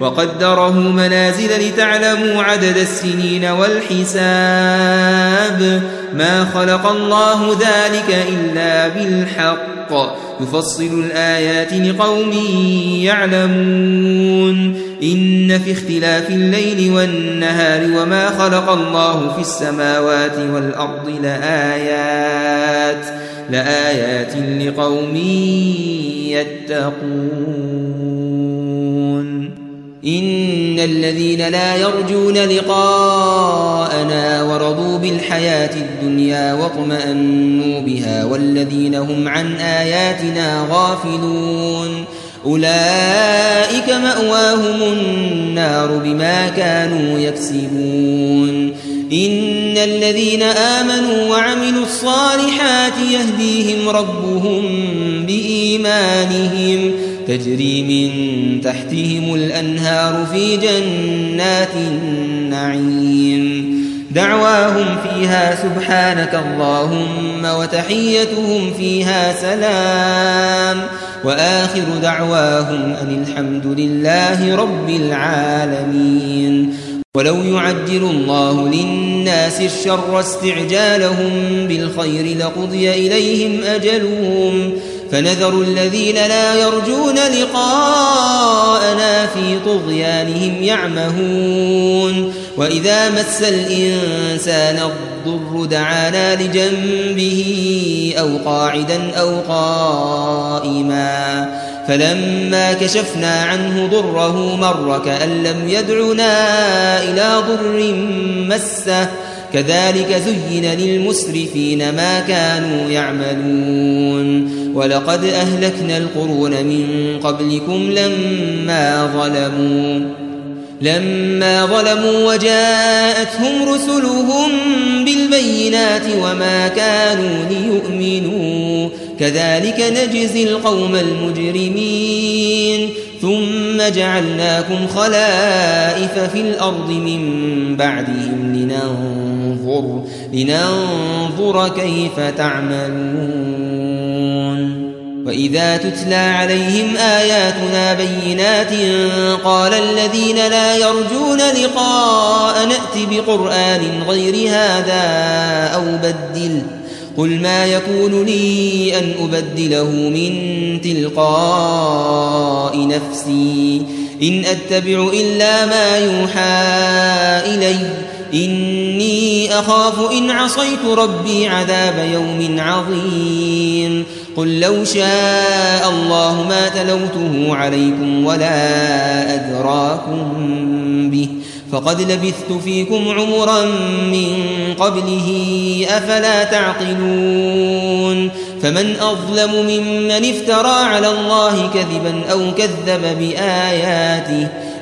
وقدره منازل لتعلموا عدد السنين والحساب. ما خلق الله ذلك إلا بالحق. يفصل الآيات لقوم يعلمون. إن في اختلاف الليل والنهار وما خلق الله في السماوات والأرض لآيات لآيات لقوم يتقون. إن الذين لا يرجون لقاءنا ورضوا بالحياة الدنيا واطمأنوا بها والذين هم عن آياتنا غافلون. أولئك مأواهم النار بما كانوا يكسبون. إن الذين آمنوا وعملوا الصالحات يهديهم ربهم بإيمانهم. تجري من تحتهم الأنهار في جنات النعيم. دعواهم فيها سبحانك اللهم وتحيتهم فيها سلام. وآخر دعواهم أن الحمد لله رب العالمين. ولو يعجل الله للناس الشر استعجالهم بالخير لقضي إليهم أجلهم. فنذر الذين لا يرجون لقاءنا في طغيانهم يعمهون. وإذا مس الإنسان الضر دعانا لجنبه أو قاعدا أو قائما. فلما كشفنا عنه ضره مر كأن لم يدعنا إلى ضر مسه. كذلك زين للمسرفين ما كانوا يعملون. ولقد أهلكنا القرون من قبلكم لما ظلموا لما ظلموا وجاءتهم رسلهم بالبينات وما كانوا ليؤمنوا. كذلك نجزي القوم المجرمين. ثم جعلناكم خلائف في الأرض من بعدهم لننظر, لننظر كيف تعملون. وإذا تتلى عليهم آياتنا بينات قال الذين لا يرجون لقاء نأت بقرآن غير هذا أو بدل. قل ما يكون لي أن أبدله من تلقاء نفسي. إن أتبع إلا ما يوحى إلي. إني أخاف إن عصيت ربي عذاب يوم عظيم. قل لو شاء الله ما تلوته عليكم ولا أدراكم به. فقد لبثت فيكم عمرا من قبله أفلا تعقلون. فمن أظلم ممن افترى على الله كذبا أو كذب بآياته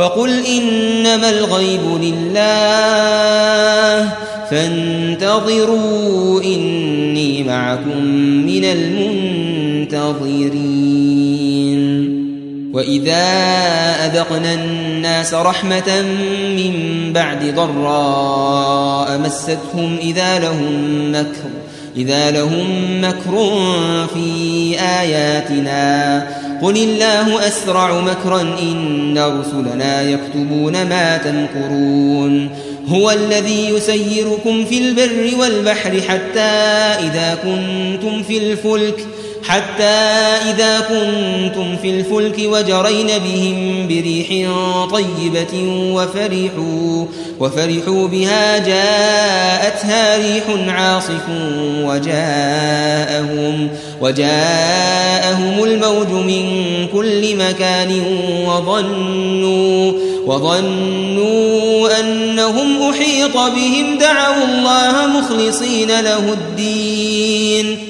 فقل إنما الغيب لله فانتظروا إني معكم من المنتظرين. وإذا أذقنا الناس رحمة من بعد ضراء مستهم إذا لهم مكر إذا لهم مكر في آياتنا. قل الله أسرع مكرا إن رسلنا يكتبون ما تمكرون هو الذي يسيركم في البر والبحر حتى إذا كنتم في الفلك حتى إذا كنتم في الفلك وجرين بهم بريح طيبة وفرحوا وفرحوا بها جاءتها ريح عاصف وجاءهم وجاءهم الموج من كل مكان وظنوا وظنوا أنهم أحيط بهم دعوا الله مخلصين له الدين.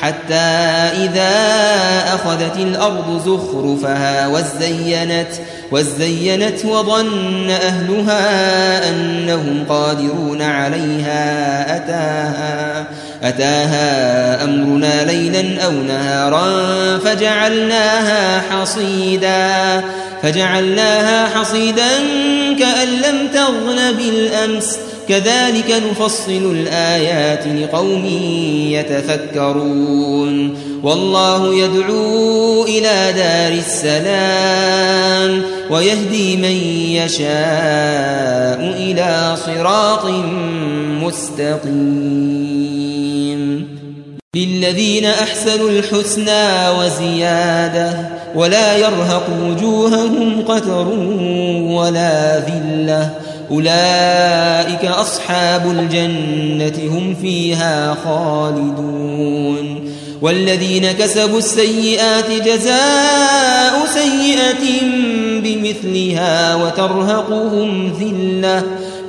حتى إذا أخذت الأرض زخرفها وزينت وزينت وظن أهلها أنهم قادرون عليها. أتاها أتاها أمرنا ليلا أو نهارا فجعلناها حصيدا فجعلناها حصيدا كأن لم تغن بالأمس كذلك نفصل الآيات لقوم يتفكرون. والله يدعو إلى دار السلام ويهدي من يشاء إلى صراط مستقيم. للذين أحسنوا الحسنى وزيادة ولا يرهق وجوههم قتر ولا ذلة أولئك أصحاب الجنة هم فيها خالدون والذين كسبوا السيئات جزاء سيئة بمثلها وترهقهم ذلة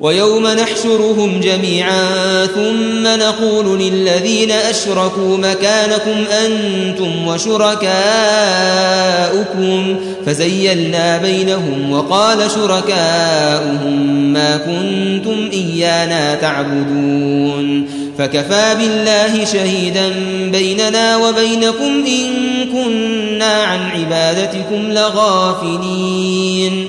ويوم نحشرهم جميعا ثم نقول للذين أشركوا مكانكم أنتم وشركاؤكم فزيلنا بينهم وقال شركاؤهم ما كنتم إيانا تعبدون فكفى بالله شهيدا بيننا وبينكم إن كنا عن عبادتكم لغافلين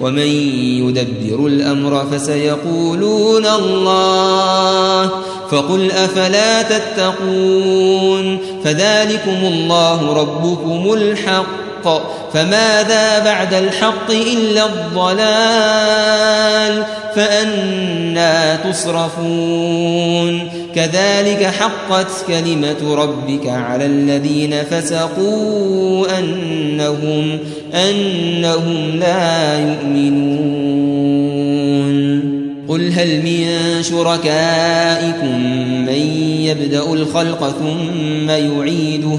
ومن يدبر الأمر فسيقولون الله فقل أفلا تتقون فذلكم الله ربكم الحق فماذا بعد الحق إلا الضلال؟ فأنا تصرفون. كذلك حقت كلمة ربك على الذين فسقوا أنهم, أنهم لا يؤمنون. قل هل من شركائكم من يبدأ الخلق ثم يعيده؟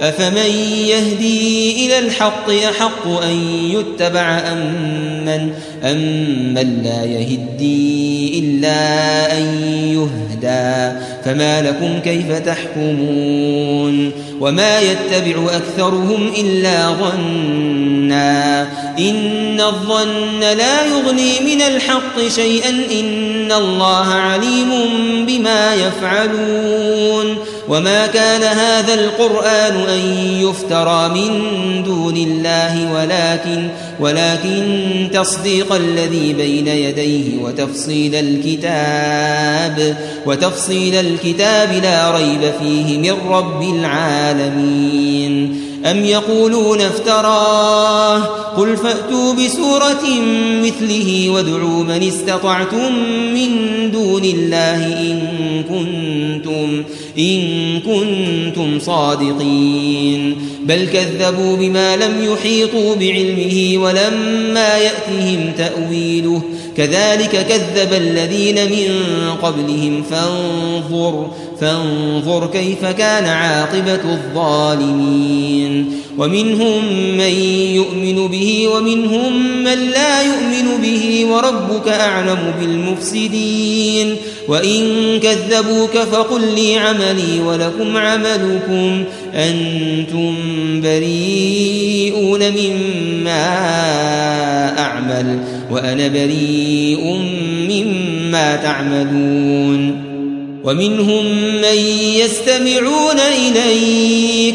أفمن يهدي إلى الحق يحق أن يتبع أم من, أم من لا يهدي إلا أن يهدى. فما لكم كيف تحكمون؟ وما يتبع أكثرهم إلا ظنا. إن الظن لا يغني من الحق شيئا. إن الله عليم بما يفعلون. وما كان هذا القرآن أن يفترى من دون الله ولكن ولكن تصديق الذي بين يديه وتفصيل الكتاب وتفصيل الكتاب لا ريب فيه من رب العالمين أم يقولون افتراه قل فأتوا بسورة مثله وادعوا من استطعتم من دون الله إن كنتم, إن كنتم صادقين بل كذبوا بما لم يحيطوا بعلمه ولما يأتهم تأويله كذلك كذب الذين من قبلهم. فانظر فانظر كيف كان عاقبة الظالمين. ومنهم من يؤمن به ومنهم من لا يؤمن به وربك أعلم بالمفسدين وإن كذبوك فقل لي عملي ولكم عملكم أنتم بريئون مما أعمل وأنا بريء مما تعملون ومنهم من يستمعون إليك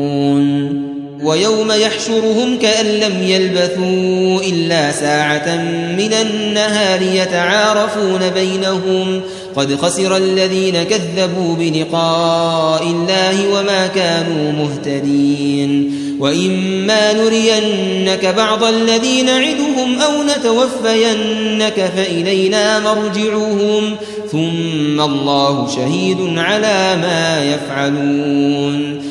ويوم يحشرهم كأن لم يلبثوا إلا ساعة من النهار يتعارفون بينهم. قد خسر الذين كذبوا بلقاء الله وما كانوا مهتدين. وإما نرينك بعض الذين نعدهم أو نتوفينك فإلينا مرجعهم. ثم الله شهيد على ما يفعلون.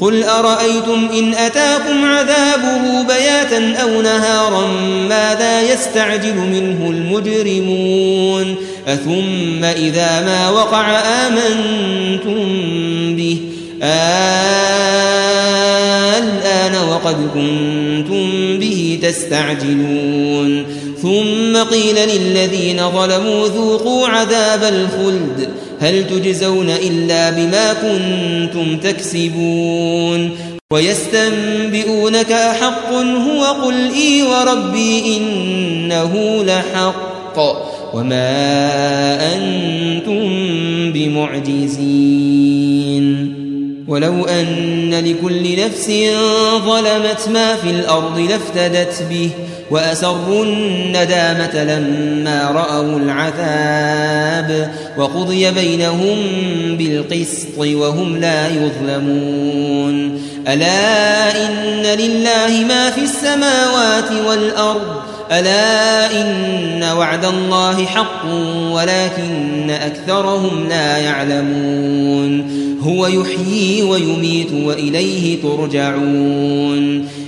قل أرأيتم إن أتاكم عذابه بياتا أو نهارا ماذا يستعجل منه المجرمون أثم إذا ما وقع آمنتم به الآن وقد كنتم به تستعجلون ثم قيل للذين ظلموا ذوقوا عذاب الخلد هل تجزون إلا بما كنتم تكسبون ويستنبئونك أحق هو قل إي وربي إنه لحق وما أنتم بمعجزين ولو أن لكل نفس ظلمت ما في الأرض لافتدت به وأسروا الندامة لما رأوا العذاب وقضي بينهم بالقسط وهم لا يظلمون. ألا إن لله ما في السماوات والأرض. ألا إن وعد الله حق ولكن أكثرهم لا يعلمون. هو يحيي ويميت وإليه ترجعون.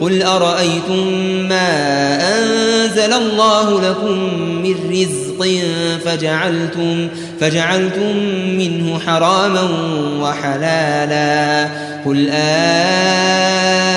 قل أرأيتم ما أنزل الله لكم من رزق فجعلتم, فجعلتم منه حراما وحلالا قل آه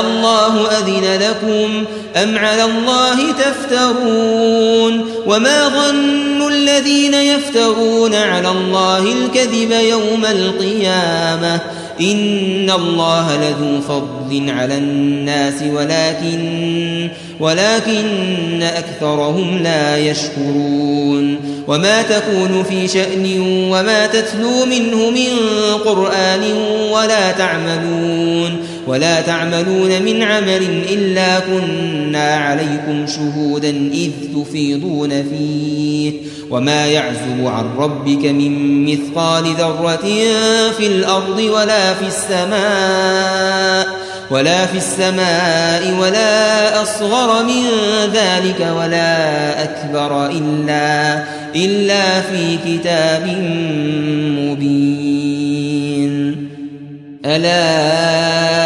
الله أذن لكم أم على الله تفترون وما ظن الذين يفترون على الله الكذب يوم القيامة إن الله لذو فضل على الناس ولكن ولكن أكثرهم لا يشكرون وما تكون في شأن وما تتلو منه من قرآن ولا تعملون ولا تعملون من عمل إلا كنا عليكم شهودا إذ تفيضون فيه. وما يعزب عن ربك من مثقال ذرة في الأرض ولا في السماء ولا في السماء ولا أصغر من ذلك ولا أكبر إلا, إلا في كتاب مبين. ألا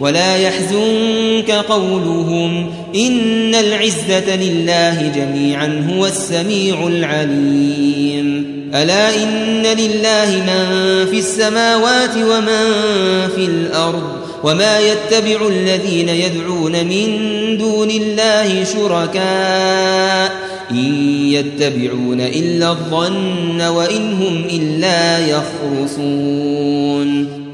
ولا يحزنك قولهم إن العزة لله جميعا هو السميع العليم. ألا إن لله من في السماوات ومن في الأرض وما يتبع الذين يدعون من دون الله شركاء إن يتبعون إلا الظن وإن هم إلا يخرصون.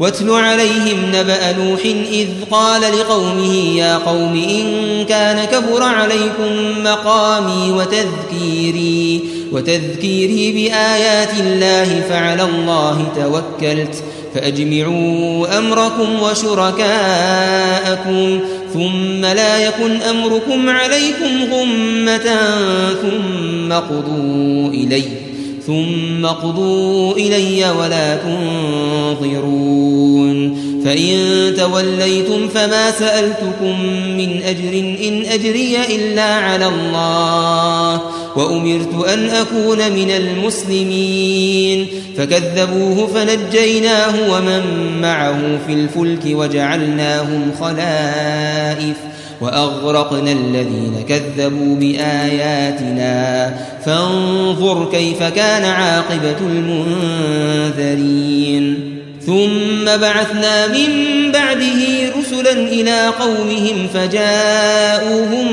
واتل عليهم نبأ نوح إذ قال لقومه يا قوم إن كان كبر عليكم مقامي وتذكيري وتذكيري بآيات الله فعلى الله توكلت فأجمعوا أمركم وشركاءكم ثم لا يكن أمركم عليكم غمة ثم قضوا إليه ثم قضوا إلي ولا تنظرون. فإن توليتم فما سألتكم من أجر إن أجري إلا على الله. وأمرت أن أكون من المسلمين. فكذبوه فنجيناه ومن معه في الفلك وجعلناهم خلائف. وأغرقنا الذين كذبوا بآياتنا. فانظر كيف كان عاقبة المنذرين. ثم بعثنا من بعده رسلا إلى قومهم فجاءوهم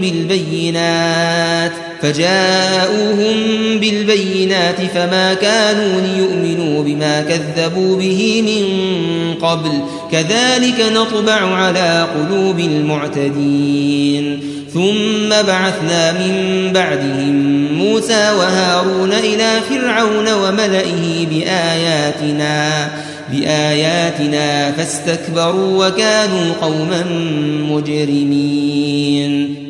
بالبينات. فجاءوهم بالبينات فما كانوا ليؤمنوا بما كذبوا به من قبل. كذلك نطبع على قلوب المعتدين. ثم بعثنا من بعدهم موسى وهارون إلى فرعون وملئه بآياتنا بآياتنا فاستكبروا وكانوا قوما مجرمين.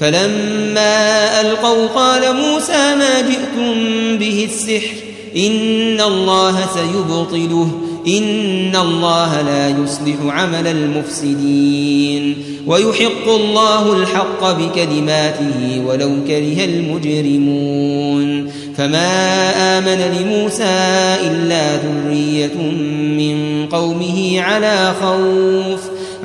فلما ألقوا قال موسى ما جئتم به السحر إن الله سيبطله إن الله لا يصلح عمل المفسدين. ويحق الله الحق بكلماته ولو كره المجرمون. فما آمن لموسى إلا ذرية من قومه على خوف.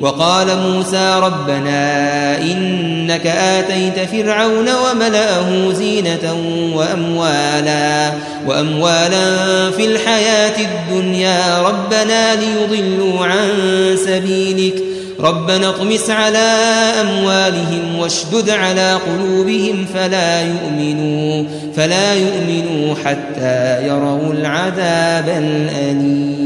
وقال موسى ربنا إنك آتيت فرعون وملأه زينة وأموالا وأموالا في الحياة الدنيا ربنا ليضلوا عن سبيلك ربنا اطمس على أموالهم واشدد على قلوبهم فلا يؤمنوا فلا يؤمنوا حتى يروا العذاب الأليم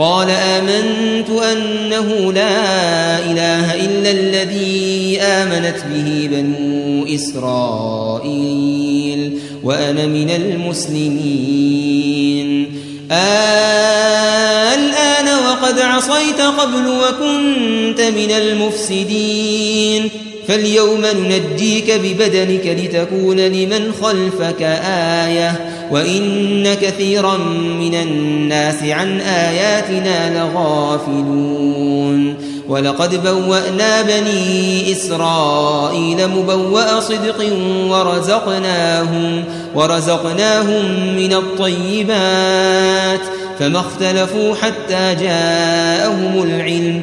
قال آمنت أنه لا إله إلا الذي آمنت به بنو إسرائيل وأنا من المسلمين. الآن وقد عصيت قبل وكنت من المفسدين. فاليوم ننجيك ببدنك لتكون لمن خلفك آية. وإن كثيرا من الناس عن آياتنا لغافلون. ولقد بوأنا بني إسرائيل مبوأ صدق ورزقناهم ورزقناهم من الطيبات فما اختلفوا حتى جاءهم العلم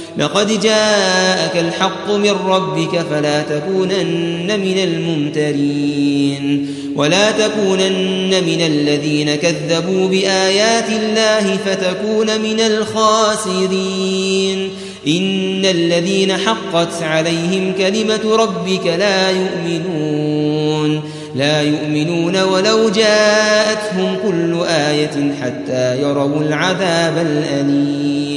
لقد جاءك الحق من ربك فلا تكونن من الممترين. ولا تكونن من الذين كذبوا بآيات الله فتكون من الخاسرين. إن الذين حقت عليهم كلمة ربك لا يؤمنون. لا يؤمنون ولو جاءتهم كل آية حتى يروا العذاب الأليم.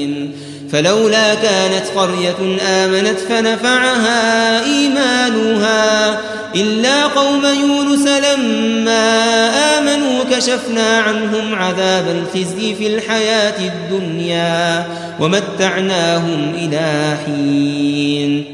فلولا كانت قرية آمنت فنفعها إيمانها إلا قوم يونس لما آمنوا كشفنا عنهم عذاب الخزي في الحياة الدنيا ومتعناهم إلى حين.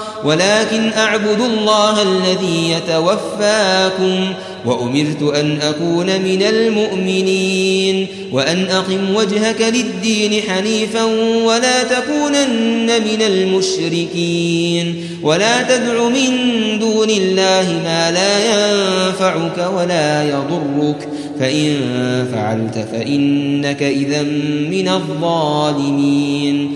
ولكن أعبد الله الذي يتوفاكم وأمرت أن أكون من المؤمنين وأن أقم وجهك للدين حنيفا ولا تكونن من المشركين ولا تدع من دون الله ما لا ينفعك ولا يضرك فإن فعلت فإنك إذا من الظالمين